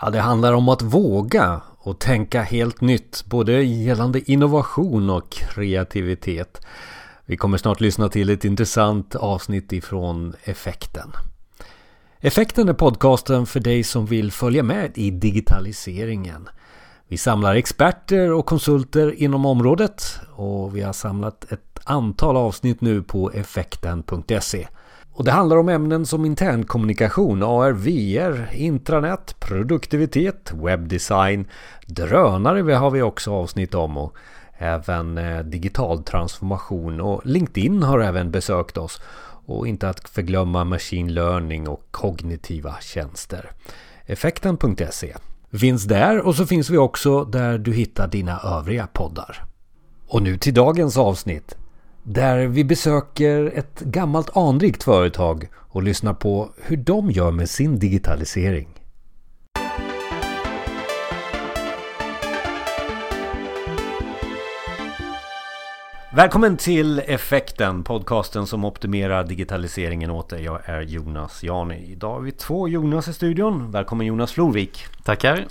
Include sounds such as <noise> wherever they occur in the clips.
Ja, det handlar om att våga och tänka helt nytt, både gällande innovation och kreativitet. Vi kommer snart lyssna till ett intressant avsnitt ifrån Effekten. Effekten är podcasten för dig som vill följa med i digitaliseringen. Vi samlar experter och konsulter inom området och vi har samlat ett antal avsnitt nu på effekten.se. Och det handlar om ämnen som internkommunikation, AR, VR, intranät, produktivitet, webbdesign, drönare har vi också avsnitt om och även eh, digital transformation och LinkedIn har även besökt oss. Och inte att förglömma machine learning och kognitiva tjänster. Effekten.se finns där och så finns vi också där du hittar dina övriga poddar. Och nu till dagens avsnitt. Där vi besöker ett gammalt anrikt företag och lyssnar på hur de gör med sin digitalisering. Välkommen till Effekten, podcasten som optimerar digitaliseringen åt dig. Jag är Jonas Jani. Idag har vi två Jonas i studion. Välkommen Jonas Florvik. Tackar.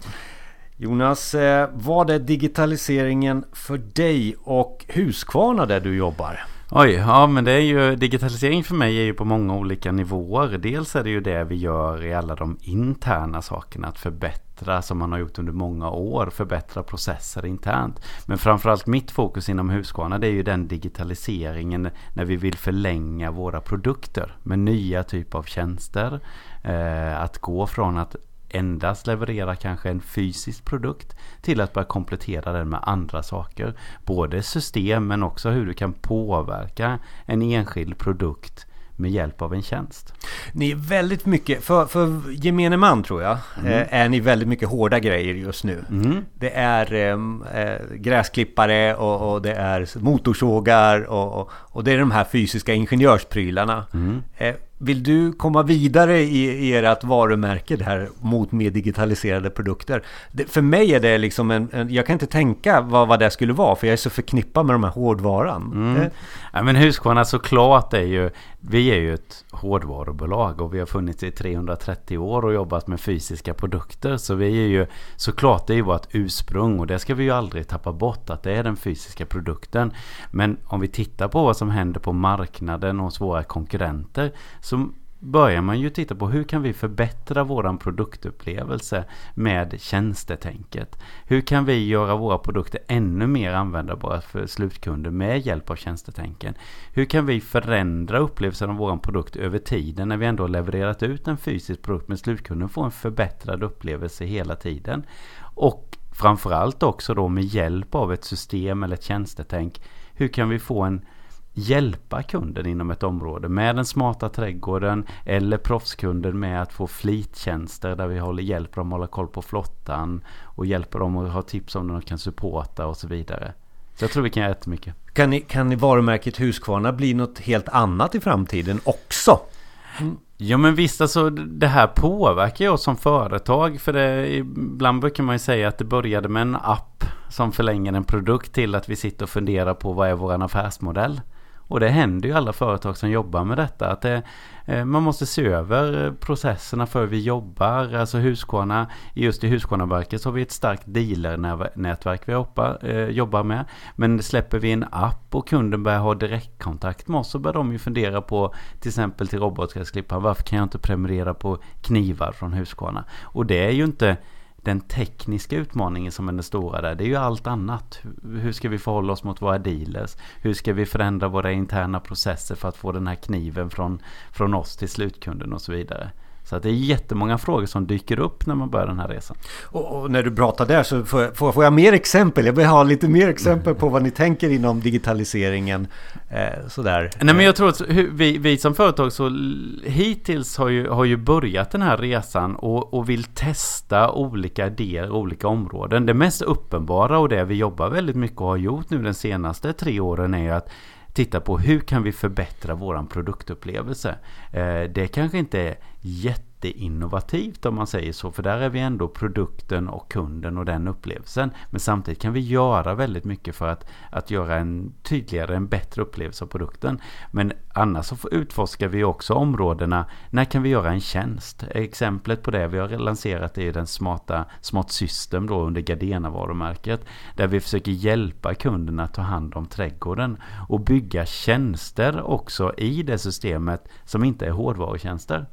Jonas, eh, vad är digitaliseringen för dig och Husqvarna där du jobbar? Oj, ja men det är ju digitalisering för mig är ju på många olika nivåer. Dels är det ju det vi gör i alla de interna sakerna. Att förbättra som man har gjort under många år. Förbättra processer internt. Men framförallt mitt fokus inom Husqvarna det är ju den digitaliseringen när vi vill förlänga våra produkter med nya typer av tjänster. Eh, att gå från att endast leverera kanske en fysisk produkt till att börja komplettera den med andra saker. Både system men också hur du kan påverka en enskild produkt med hjälp av en tjänst. Ni är väldigt mycket, för, för gemene man tror jag, mm. Eh, är ni väldigt mycket hårda grejer just nu. Mm. Det är ehm, eh, gräsklippare och, och, det är motorsågar och, och, och, det är de här fysiska ingenjörsprylarna. Mm. Eh, vill du komma vidare i, i ert varumärke där mot mer digitaliserade produkter? Det, för mig är det liksom en, en, Jag kan inte tänka vad, vad det skulle vara för jag är så förknippad med de här hårdvaran. Mm. Eh. Ja, men Husqvarna såklart är ju Vi är ju ett hårdvarubolag och vi har funnits i 330 år och jobbat med fysiska produkter. Så vi är ju såklart det är ju vårt ursprung och det ska vi ju aldrig tappa bort att det är den fysiska produkten. Men om vi tittar på vad som händer på marknaden hos våra konkurrenter så börjar man ju titta på hur kan vi förbättra våran produktupplevelse med tjänstetänket. Hur kan vi göra våra produkter ännu mer användbara för slutkunder med hjälp av tjänstetänken? Hur kan vi förändra upplevelsen av våran produkt över tiden när vi ändå har levererat ut en fysisk produkt men slutkunden får en förbättrad upplevelse hela tiden? Och framförallt också då med hjälp av ett system eller ett tjänstetänk. Hur kan vi få en hjälpa kunden inom ett område med den smarta trädgården eller proffskunden med att få flittjänster där vi håller, hjälper dem att hålla koll på flottan och hjälper dem att ha tips om de kan supporta och så vidare. Så jag tror vi kan göra jättemycket. Kan, ni, kan ni varumärket Husqvarna bli något helt annat i framtiden också? Mm. Ja men visst alltså det här påverkar ju oss som företag för det ibland brukar man ju säga att det började med en app som förlänger en produkt till att vi sitter och funderar på vad är våran affärsmodell. Och det händer ju alla företag som jobbar med detta. Att det, eh, man måste se över eh, processerna för hur vi jobbar. Alltså Husqvarna, just i Husqvarnaverket så har vi ett starkt dealernätverk vi eh, jobbar med. Men släpper vi en app och kunden börjar ha direktkontakt med oss så börjar de ju fundera på till exempel till robotgräsklipparen. Varför kan jag inte prenumerera på knivar från Husqvarna? Och det är ju inte den tekniska utmaningen som är den stora där, det är ju allt annat. Hur ska vi förhålla oss mot våra dealers? Hur ska vi förändra våra interna processer för att få den här kniven från, från oss till slutkunden och så vidare. Så att det är jättemånga frågor som dyker upp när man börjar den här resan. Och, och när du pratar där så får jag, får, jag, mer exempel? Jag vill ha lite mer exempel på vad ni tänker inom digitaliseringen. Eh, sådär. Nej men jag tror att vi, vi som företag så hittills har ju, har ju börjat den här resan och, och vill testa olika idéer, olika områden. Det mest uppenbara och det vi jobbar väldigt mycket och har gjort nu de senaste tre åren är att titta på hur kan vi förbättra våran produktupplevelse. Eh, det kanske inte är jätte jätteinnovativt om man säger så. För där är vi ändå produkten och kunden och den upplevelsen. Men samtidigt kan vi göra väldigt mycket för att, att göra en tydligare, en bättre upplevelse av produkten. Men annars så utforskar vi också områdena. När kan vi göra en tjänst? Exemplet på det vi har lanserat är den smarta Smart System då under Gardena-varumärket. Där vi försöker hjälpa kunderna att ta hand om trädgården och bygga tjänster också i det systemet som inte är hårdvarutjänster.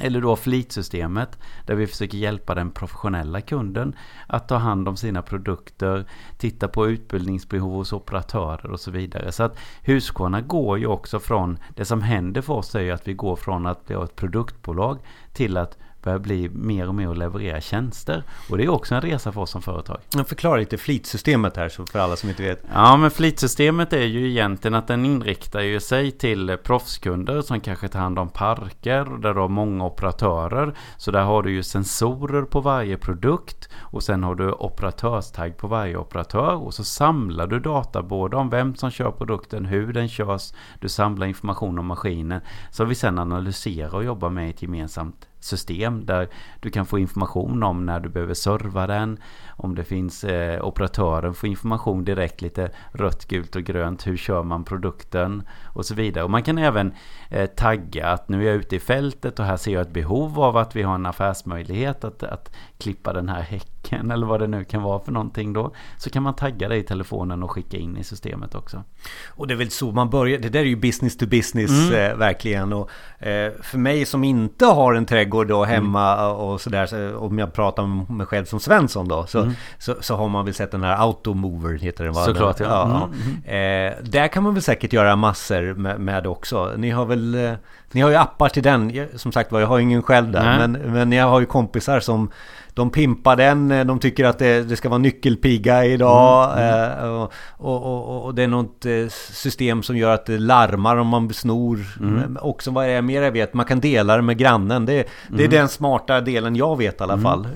Eller då flitsystemet där vi försöker hjälpa den professionella kunden att ta hand om sina produkter, titta på utbildningsbehov hos operatörer och så vidare. Så att Husqvarna går ju också från, det som händer för oss är ju att vi går från att bli ett produktbolag till att börjar bli mer och mer att leverera tjänster. Och det är också en resa för oss som företag. Förklara lite flitsystemet här så för alla som inte vet. Ja, men flitsystemet är ju egentligen att den inriktar ju sig till proffskunder som kanske tar hand om parker där du har många operatörer. Så där har du ju sensorer på varje produkt och sen har du operatörstagg på varje operatör och så samlar du data både om vem som kör produkten, hur den körs, du samlar information om maskinen som vi sen analyserar och jobbar med i ett gemensamt system där du kan få information om när du behöver serva den. Om det finns eh, operatören får information direkt lite rött, gult och grönt. Hur kör man produkten och så vidare. Och man kan även eh, tagga att nu är jag ute i fältet och här ser jag ett behov av att vi har en affärsmöjlighet att, att klippa den här häcken eller vad det nu kan vara för någonting då. Så kan man tagga det i telefonen och skicka in i systemet också. Och det är väl så man börjar. Det där är ju business to business mm. eh, verkligen. Och, eh, för mig som inte har en trädgård då hemma mm. och sådär. Så, om jag pratar om mig själv som Svensson då. Så, mm. så, så, har man väl sett den här Automover heter den va? Såklart ja. ja, ja. Mm. Eh, där kan man väl säkert göra massor med, med också. Ni har väl eh, ni har ju appar till den. Som sagt var, jag har ingen själv där. Men, men jag har ju kompisar som de pimpar den, eh, de tycker att det, det ska vara nyckelpiga idag. Mm, mm. Och, och, och, och, det är något eh, system som gör att det larmar om man snor. Mm. Också vad är det mer jag vet, man kan dela det med grannen. Det, det är mm. den smarta delen jag vet i alla mm. fall.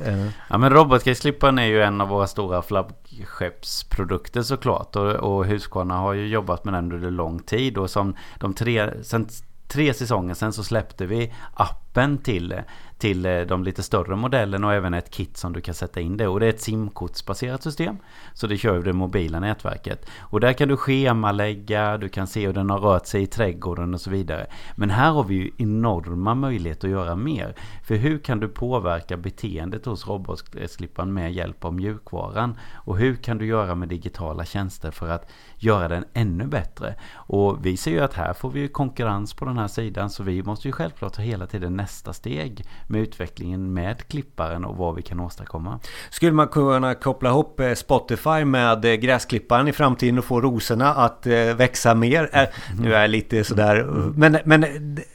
Ja men robotgräsklipparen är ju en av våra stora flaggskeppsprodukter såklart. Och, och Husqvarna har ju jobbat med den under lång tid. Och som de tre, sen tre säsonger sen så släppte vi appen till till eh, de lite större modellerna och även ett kit som du kan sätta in det. Och det är ett simkortsbaserat system. Så det kör det mobila nätverket. Och där kan du schemalägga, du kan se hur den har rört sig i trädgården och så vidare. Men här har vi ju enorma möjligheter att göra mer. För hur kan du påverka beteendet hos robotsklipparen med hjälp av mjukvaran? Och hur kan du göra med digitala tjänster för att göra den ännu bättre? Och vi ser ju att här får vi konkurrens på den här sidan så vi måste ju självklart hela tiden nästa steg med utvecklingen med klipparen och vad vi kan åstadkomma. Skulle man kunna koppla ihop eh, Spotify med eh, gräsklipparen i framtiden och få rosorna att eh, växa mer? Mm. <laughs> Nu är jag lite sådär, men, men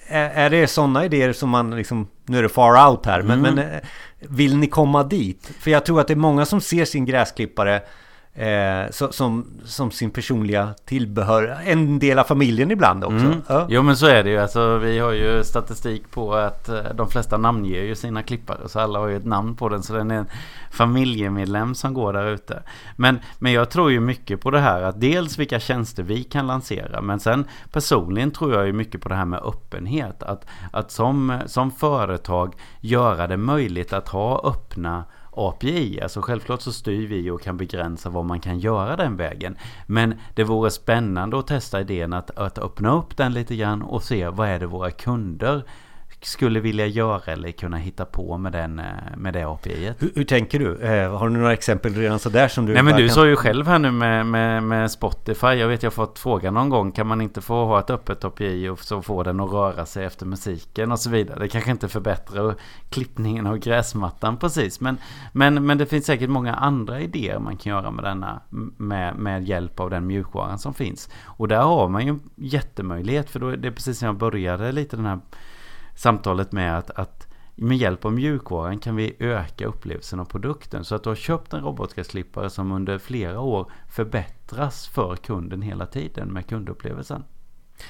är det sådana idéer som man liksom, nu är det far out här, men, mm. men vill ni komma dit? För jag tror att det är många som ser sin gräsklippare Eh, så, som, som sin personliga tillbehör. En del av familjen ibland också. Mm. Ja. Jo men så är det ju. Alltså, vi har ju statistik på att eh, de flesta namnger ju sina klippare. Så alla har ju ett namn på den. Så den är en familjemedlem som går där ute. Men, men jag tror ju mycket på det här att dels vilka tjänster vi kan lansera. Men sen personligen tror jag ju mycket på det här med öppenhet. Att, att som, som företag göra det möjligt att ha öppna API. Alltså självklart så styr vi och kan begränsa vad man kan göra den vägen. Men det vore spännande att testa idén att, att öppna upp den lite grann och se vad är det våra kunder skulle vilja göra eller kunna hitta på med, den, eh, med det API. Hur, hur, tänker du? Eh, har du några exempel redan sådär som du... Nej men du kan... sa ju själv här nu med, med, med, Spotify. Jag vet jag har fått frågan någon gång. Kan man inte få ha ett öppet API och så få den att röra sig efter musiken och så vidare. Det kanske inte förbättrar klippningen av gräsmattan precis. Men, men, men det finns säkert många andra idéer man kan göra med denna. Med, med hjälp av den mjukvaran som finns. Och där har man ju jättemöjlighet. För då, det är precis som jag började lite den här samtalet med att, att med hjälp av mjukvaran kan vi öka upplevelsen av produkten. Så att du har köpt en robotgräsklippare som under flera år förbättras för kunden hela tiden med kundupplevelsen.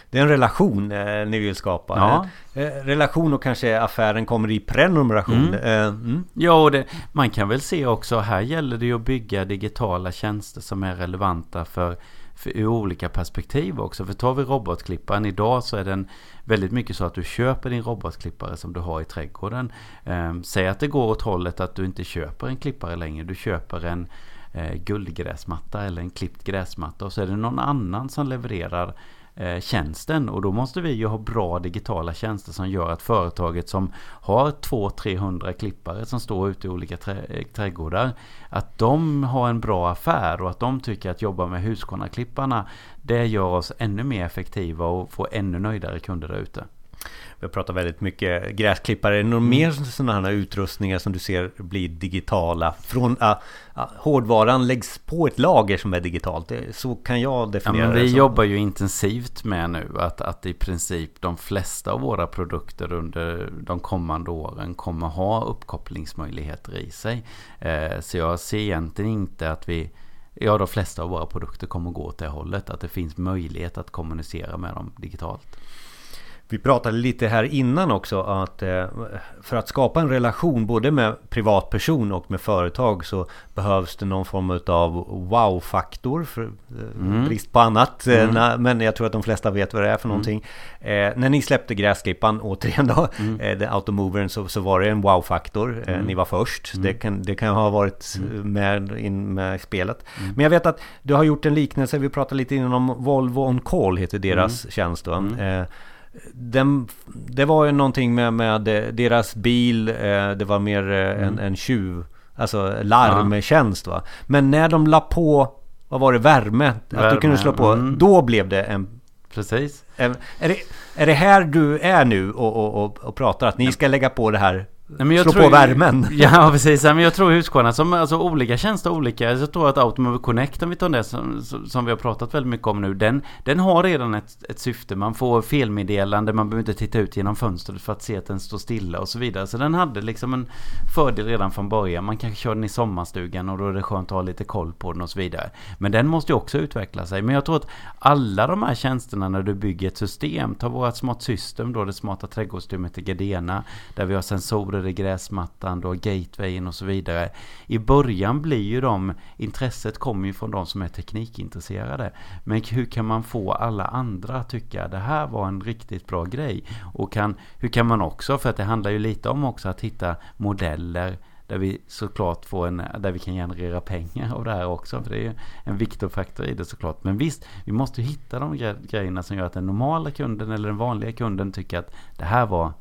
Det är en relation eh, ni vill skapa. Ja. Eh, relation och kanske affären kommer i prenumeration. Mm. Eh, mm. Ja, och det, man kan väl se också här gäller det ju att bygga digitala tjänster som är relevanta för ur olika perspektiv också. För tar vi robotklipparen idag så är den väldigt mycket så att du köper din robotklippare som du har i trädgården. Eh, säg att det går åt hållet att du inte köper en klippare längre. Du köper en eh, guldgräsmatta eller en klippt gräsmatta och så är det någon annan som levererar eh, tjänsten och då måste vi ju ha bra digitala tjänster som gör att företaget som har 200-300 klippare som står ute i olika trä eh, trädgårdar att de har en bra affär och att de tycker att jobba med Husqvarna-klipparna det gör oss ännu mer effektiva och får ännu nöjdare kunder där ute. Vi har pratat väldigt mycket gräsklippare. Är det några mm. mer sådana här utrustningar som du ser blir digitala? Från uh, hårdvaran läggs på ett lager som är digitalt. Så kan jag definiera ja, men Vi det jobbar ju intensivt med nu att, att i princip de flesta av våra produkter under de kommande åren kommer ha uppkopplingsmöjligheter i sig. Eh, så jag ser egentligen inte att vi Ja, de flesta av våra produkter kommer gå åt det hållet. Att det finns möjlighet att kommunicera med dem digitalt. Vi pratade lite här innan också att eh, för att skapa en relation både med privatperson och med företag så behövs det någon form av wow-faktor eh, mm. brist på annat. Eh, mm. Men jag tror att de flesta vet vad det är för mm. någonting. Mm. när ni släppte gräsklippan återigen då, mm. Automovern så, så var det en wow-faktor. Mm. ni var först. Mm. Det, kan, det kan ha varit med, in med spelet. Men jag vet att du har gjort en liknelse. Vi pratade lite innan om Volvo On Call heter deras tjänst. Då den, det var ju någonting med, med deras bil, eh, det var mer eh, mm. en, en tjuv, alltså larmtjänst va. Men när de la på, vad var det, värme, att du kunde slå på, mm. då blev det en... Precis. Är, är, det, är det här du är nu och, och, och, och pratar? Att ni ska lägga på det här Nej, men jag Slå tror, på värmen. <laughs> Ja, precis. Men jag tror Husqvarna som alltså olika tjänster olika. Jag tror att Automobile Connect, om vi tar det som, som vi har pratat väldigt mycket om nu. Den, den har redan ett, ett syfte. Man får felmeddelande, man behöver inte titta ut genom fönstret för att se att den står stilla och så vidare. Så den hade liksom en fördel redan från början. Man kanske kör den i sommarstugan och då är det skönt att ha lite koll på den och så vidare. Men den måste ju också utveckla sig. Men jag tror att alla de här tjänsterna när du bygger ett system, ta vårt Smart System då, det smarta trädgårdssystemet i Gardena, där vi har sensorer det gräsmattan, har gatewayen och så vidare. I början blir ju de, intresset kommer ju från de som är teknikintresserade. Men hur kan man få alla andra att tycka det här var en riktigt bra grej? Och kan, hur kan man också, för att det handlar ju lite om också att hitta modeller där vi såklart får en, där vi kan generera pengar av det här också. För det är ju en viktig faktor i det såklart. Men visst, vi måste hitta de grejerna som gör att den normala kunden eller den vanliga kunden tycker att det här var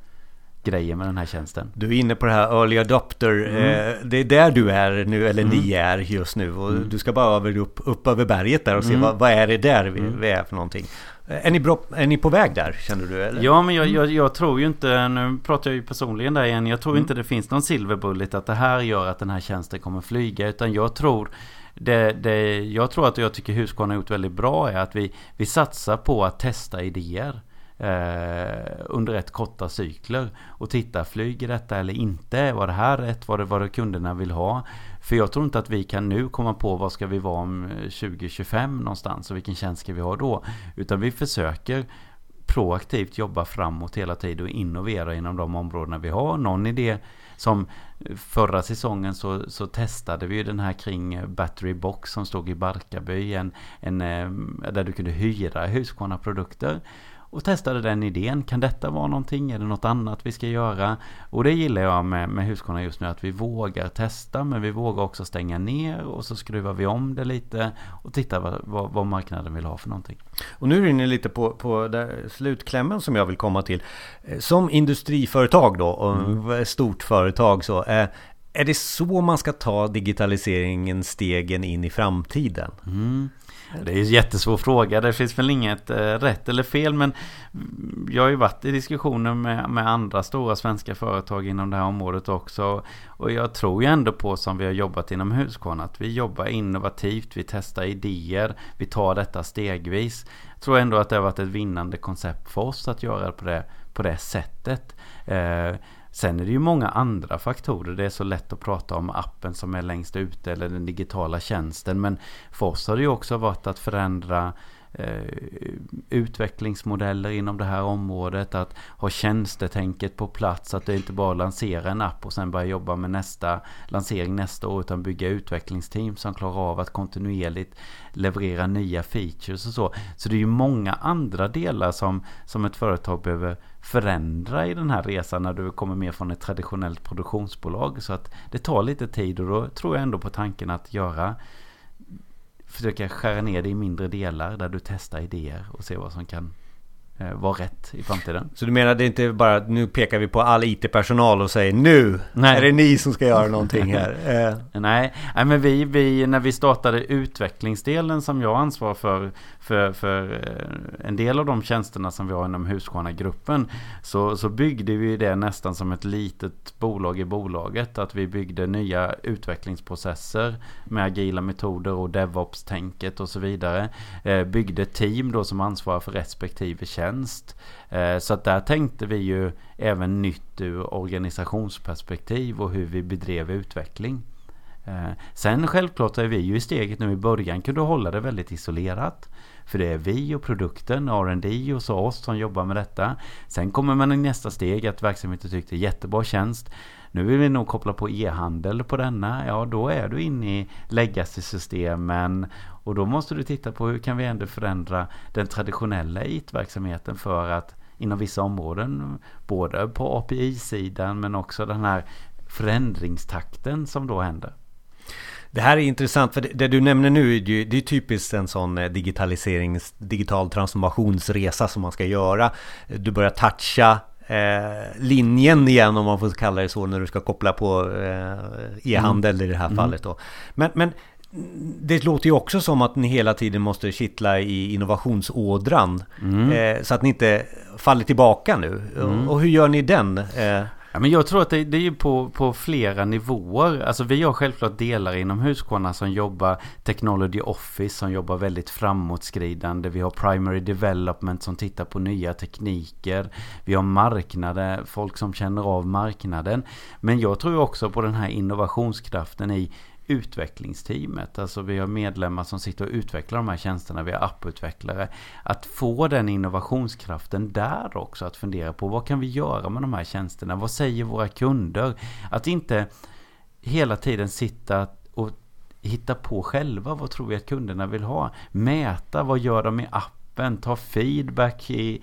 grejer med den här tjänsten. Du är inne på det här early adopter. Mm. Eh, det är där du är nu, eller mm. ni är just nu. Och mm. du ska bara över, upp, upp över berget där och se mm. vad, vad är det där vi, mm. vi är för någonting. Är ni, bra, är ni på väg där, känner du? Eller? Ja, men jag, jag, jag, tror ju inte, nu pratar jag ju personligen där igen, jag tror mm. inte det finns någon silver bullet att det här gör att den här tjänsten kommer flyga, utan jag tror det, det, jag tror att jag tycker Husqvarna har gjort väldigt bra är att vi, vi satsar på att testa idéer eh, under rätt korta cykler och titta, flyger detta eller inte? Var det här rätt? Var det vad kunderna vill ha? För jag tror inte att vi kan nu komma på vad ska vi vara om eh, 2025 någonstans och vilken tjänst ska vi ha då? Utan vi försöker proaktivt jobba framåt hela tiden och innovera inom de områdena vi har. Någon idé som eh, förra säsongen så, så testade vi ju den här kring eh, Battery Box som stod i Barkarby. En, en, där du kunde hyra Husqvarna-produkter och testade den idén. Kan detta vara någonting? Är det något annat vi ska göra? Och det gillar jag med, med Husqvarna just nu. Att vi vågar testa men vi vågar också stänga ner och så skruvar vi om det lite och tittar vad, vad, vad marknaden vill ha för någonting. Och nu är inne lite på, på slutklämmen som jag vill komma till. Eh, som industriföretag då och mm. stort företag så är det så man ska ta digitaliseringen stegen in i framtiden? Mm. Det är en jättesvår fråga. Det finns väl inget eh, rätt eller fel. Men jag har ju varit i diskussioner med, med andra stora svenska företag inom det här området också. Och jag tror ju ändå på som vi har jobbat inom Husqvarna. Att vi jobbar innovativt, vi testar idéer, vi tar detta stegvis. Jag tror ändå att det har varit ett vinnande koncept för oss att göra på det, på det sättet. Eh, Sen är det ju många andra faktorer. Det är så lätt att prata om appen som är längst ute eller den digitala tjänsten. Men för oss har det ju också varit att förändra eh, utvecklingsmodeller inom det här området. Att ha tjänstetänket på plats. Att det inte bara lansera en app och sen börja jobba med nästa lansering nästa år. Utan bygga utvecklingsteam som klarar av att kontinuerligt leverera nya features och så. Så det är ju många andra delar som, som ett företag behöver förändra i den här resan när du kommer mer från ett traditionellt produktionsbolag. Så att det tar lite tid och då tror jag ändå på tanken att göra försöka skära ner det i mindre delar där du testar idéer och ser vad som kan eh, vara rätt i framtiden. Så du menar det är inte bara nu pekar vi på all IT-personal och säger nu Nej. är det ni som ska göra någonting här? <laughs> Eh. Nej, Nej men vi, vi, när vi startade utvecklingsdelen som jag ansvarar för för, för eh, en del av de tjänsterna som vi har inom Husqvarna-gruppen så, så byggde vi det nästan som ett litet bolag i bolaget. Att vi byggde nya utvecklingsprocesser med agila metoder och DevOps-tänket och så vidare. Eh, byggde team då som ansvarar för respektive tjänst tjänst. Eh, så att där tänkte vi ju även nytt ur organisationsperspektiv och hur vi bedrev utveckling. Eh, sen självklart är vi ju i steget nu i början kunde hålla det väldigt isolerat. För det är vi och produkten, R&D och så oss som jobbar med detta. Sen kommer man i nästa steg att verksamheten tyckte jättebra tjänst. Nu vill vi nog koppla på e-handel på denna. Ja, då är du inne i legacy-systemen. Och då måste du titta på hur kan vi ändå förändra den traditionella IT-verksamheten för att inom vissa områden, både på API-sidan men också den här förändringstakten som då händer. Det här är intressant för det, du nämner nu det är typiskt en sån eh, digitaliserings digital transformationsresa som man ska göra. Du börjar toucha eh, linjen igen om man får kalla det så när du ska koppla på eh, e-handel mm. i det här mm. fallet då. Men, men det låter ju också som att ni hela tiden måste kittla i innovationsådran. Mm. Eh, så att ni inte faller tillbaka nu. Mm. Och hur gör ni den? Eh, Ja, men jag tror att det, det är på, på flera nivåer. Alltså vi har självklart delar inom Husqvarna som jobbar Technology Office som jobbar väldigt framåtskridande. Vi har Primary Development som tittar på nya tekniker. Vi har marknader, folk som känner av marknaden. Men jag tror också på den här innovationskraften i utvecklingsteamet. Alltså vi har medlemmar som sitter och utvecklar de här tjänsterna. Vi har apputvecklare. Att få den innovationskraften där också. Att fundera på vad kan vi göra med de här tjänsterna? Vad säger våra kunder? Att inte hela tiden sitta och hitta på själva. Vad tror vi att kunderna vill ha? Mäta, vad gör de i appen? Ta feedback i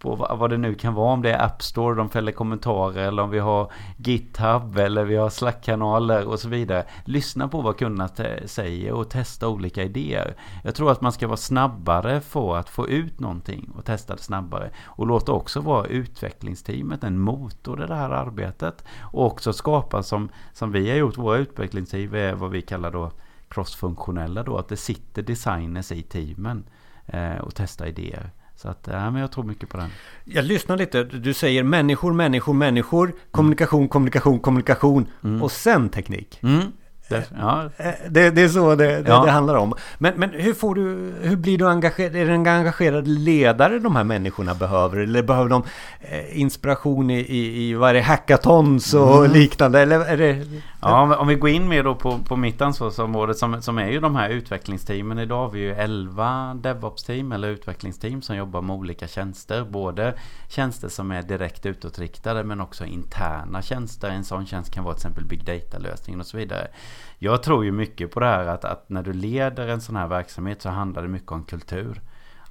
på vad det nu kan vara. Om det är App Store, de fäller kommentarer eller om vi har GitHub eller vi har Slack-kanaler och så vidare. Lyssna på vad kunderna säger och testa olika idéer. Jag tror att man ska vara snabbare för att få ut någonting och testa det snabbare. Och låta också vara utvecklingsteamet en motor i det här arbetet. Och också skapa som, som vi har gjort, våra utvecklingsteam är vad vi kallar då crossfunktionella då. Att det sitter designers i teamen eh, och testar idéer. Så att, ja, men jag tror mycket på den. Jag lyssnar lite. Du säger människor, människor, människor. Kommunikation, kommunikation, kommunikation. Mm. Och sen teknik. Mm. Det, ja. Eh, det, det, är så det, det, ja. det, handlar om. Men, men hur, får du, hur blir du engagerad? Är det en engagerad ledare de här människorna behöver? Eller behöver de eh, inspiration i, i, i vad är det, hackathons och mm. liknande? Eller är det... Ja, om vi går in mer då på, på mitt ansvarsområde som, som är ju de här utvecklingsteamen. Idag har vi ju 11 DevOps-team eller utvecklingsteam som jobbar med olika tjänster. Både tjänster som är direkt utåtriktade men också interna tjänster. En sån tjänst kan vara till exempel Big Data-lösningen och så vidare. Jag tror ju mycket på det här att, att när du leder en sån här verksamhet så handlar det mycket om kultur.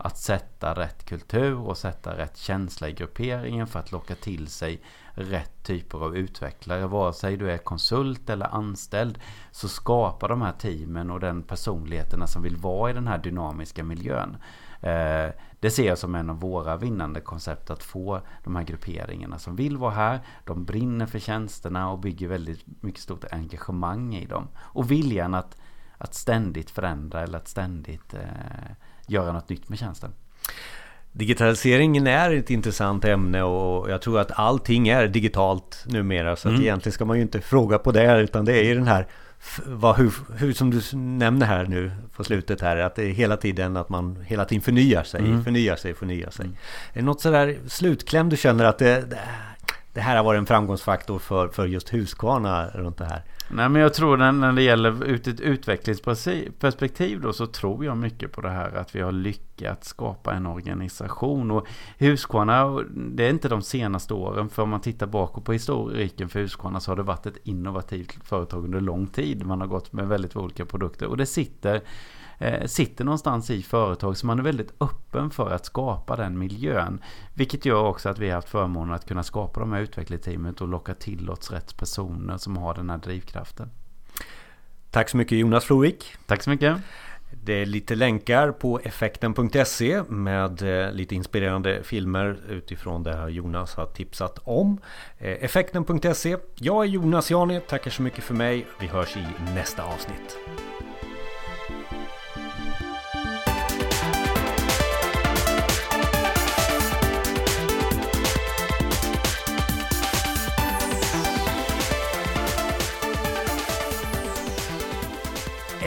Att sätta rätt kultur och sätta rätt känsla i grupperingen för att locka till sig rätt typer av utvecklare. Vare sig du är konsult eller anställd så skapar de här teamen och den personligheterna som vill vara i den här dynamiska miljön. Eh, det ser jag som en av våra vinnande koncept att få de här grupperingarna som vill vara här. De brinner för tjänsterna och bygger väldigt mycket stort engagemang i dem. Och viljan att, att ständigt förändra eller att ständigt eh, göra något nytt med tjänsten. Digitaliseringen är ett intressant ämne och jag tror att allting är digitalt numera. Så att mm. egentligen ska man ju inte fråga på det utan det är ju den här vad, hur, hur, som du nämner här nu på slutet här, att det är hela tiden att man hela tiden förnyar sig, mm. förnyar sig, förnyar sig. Mm. Är det något sådär slutkläm du känner att det, det, det här har varit en framgångsfaktor för, för just Husqvarna runt det här? Nej men jag tror när, det gäller ut ett utvecklingsperspektiv då så tror jag mycket på det här att vi har lyckats skapa en organisation. Och Husqvarna, det är inte de senaste åren, för om man tittar bakåt på historiken för Husqvarna så har det varit ett innovativt företag under lång tid. Man har gått med väldigt olika produkter och det sitter eh, sitter någonstans i företag så man är väldigt öppen för att skapa den miljön. Vilket gör också att vi har haft förmånen att kunna skapa de här utvecklingsteamet och locka till oss rätt personer som har den här drivkraften. Tack så mycket Jonas Frovik. Tack så mycket. Det är lite länkar på effekten.se med eh, lite inspirerande filmer utifrån det här Jonas har tipsat om. Eh, effekten.se. Jag är Jonas Jani, tackar så mycket för mig. Vi hörs i nästa avsnitt.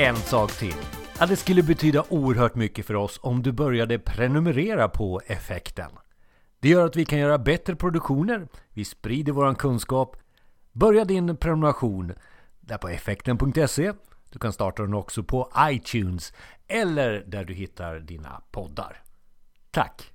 En sak till. Att det skulle betyda oerhört mycket för oss om du började prenumerera på Effekten. Det gör att vi kan göra bättre produktioner, vi sprider vår kunskap. Börja din prenumeration där på effekten.se. Du kan starta den också på iTunes eller där du hittar dina poddar. Tack!